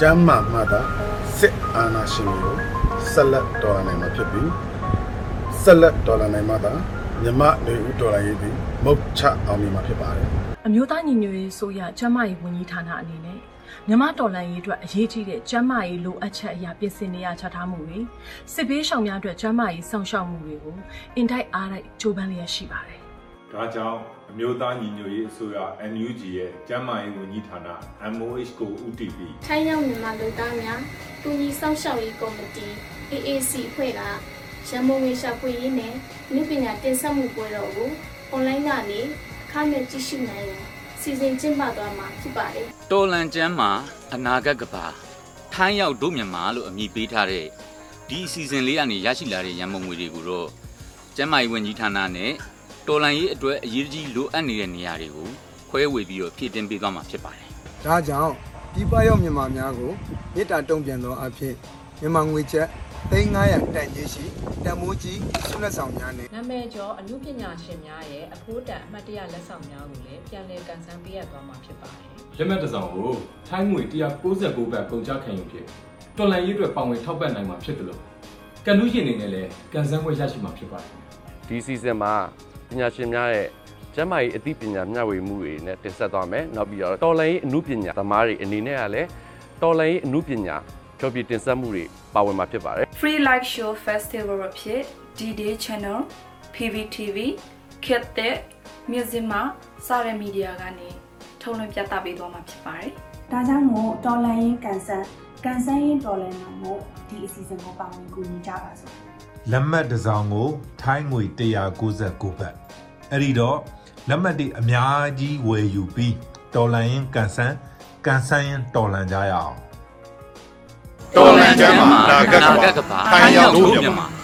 ကျမ်းမာမှသာစစ်အာဏာရှင်တွေကိုဆက်လက်တော်လှန်နိုင်မှာဖြစ်ပြီးဆက်လက်တော်လှန်နိုင်မှသာမြမနေဦးတော်လှန်ရေးသည်မုတ်ချအောင်မြင်မှာဖြစ်ပါတယ်အမျိုးသားညီညွတ်ရေးဆိုရကျန်းမာရေးဝန်ကြီးဌာနအနေနဲ့ မြမတော်လန်ရေးအတွက်အရေးကြီးတဲ့ကျန်းမာရေးလိုအပ်ချက်အရာပြင်ဆင်နေရချထားမှုတွေစစ်ဘေးရှောင်များအတွက်ကျန်းမာရေးစောင့်ရှောက်မှုတွေကိုအင်တိုက်အားတိုက်ကြိုးပမ်းလျက်ရှိပါတယ်ဒါကြောင့်အမျိုးသားညီညွတ်ရေးအစိုးရ NUG ရဲ့ကျန်းမာရေးဝန်ကြီးဌာန MOH ကို UTP ထိုင်းရောက်မြန်မာလူသားများတူညီစောင့်ရှောက်ရေးကော်မတီ AAC အဖွဲ့ကရန်ကုန်ငွေရှာဖွေရေးနဲ့နုပညာတင်ဆက်မှုပွဲတော်ကိုအွန်လိုင်းကနေအခမဲ့ကြည့်ရှုနိုင်ရန် စီစဉ်ကျင်းပသွားမှာဖြစ်ပါတယ်တော်လန်ကျမ်းမှာအနာဂတ်ကဘာထိုင်းရောက်ဒုမြန်မာလို့အမည်ပေးထားတဲ့ဒီအစီအစဉ်လေးကနေရရှိလာတဲ့ရန်မုံငွေတွေကိုတော့ကျမ်းမာရေးဝန်ကြီးဌာနနဲ့တော်လန်ရေးအတွက်အရေးကြီးလိုအပ်နေတဲ့နေရာတွေကိုခွဲဝေပြီးတော့ဖြည့်တင်ပေးသွားမှာဖြစ်ပါတယ်ဒါကြောင့်ဒီပရောက်မြန်မာများကိုမေတ္တာတုံ့ပြန်သောအဖြစ် မြန်မာငွေကျပ်3900တန်ကြီးရှိတန်မိုးကြီးဆုလက်ဆောင်များနဲ့နာမည်ကျော်အမှုပညာရှင်များရဲ့အဖိုးတန်အမှတ်တရလက်ဆောင်များကိုလည်းပြန်လည်ကန်ဆန်းပေးရသွားမှာဖြစ်ပါတယ်လက်မှတ်တစ်စောင်ကိုထိုင်းငွေ169ဘတ်ကုန်ကျခံယူဖြစ်တော်လန်ရေးအတွက်ပောင်ဝင်ထောက်ပံ့နိုင်မှာဖြစ်တယ်လို့ကန်လူရှင်အနေနဲ့လည်းကန်ဆန်းခွင့်ရရှိမှာဖြစ်ပါတယ်ဒီစီဇန်မှာပညာရှင်များရဲ့ကျမ်းမာရေးအသိပညာမျှဝေမှုတွေနဲ့တင်ဆက်သွားမယ်နောက်ပြီးတော့တော်လိုင်းရေးအမှုပညာသမားတွေအနေနဲ့ကလည်းတော်လိုင်းရေးအမှုပညာ ဖြောပြတင်ဆက်မှုတွေပါဝင်မှာဖြစ်ပါတယ် Free Light Show Festival အဖြစ် D-Day Channel, PVTV, Kid Tech, Muzima စတဲ့မီဒီယာကနေထုတ်လွှင့်ပြသပေးသွားမှာဖြစ်ပါတယ်ဒါကြောင့်မို့တော်လန်ရင်ကန်ဆယ်ကန်ဆယ်ရင်တော်လန်နိုင်မို့ဒီအစီအစဉ်ကိုပါဝင်ကူညီကြပါစို့လက်မှတ်တစ်စောင်ကို ထိုင်းငွေ199ဘတ်အဲ့ဒီတော့လက်မှတ်တွေအများကြီးဝယ်ယူပြီးတော်လန်ရင်ကန်ဆန်းကန်ဆန်းရင်တော်လန်ကြရအောင် တော်လန်ကျမ်းမှာအနာဂတ်က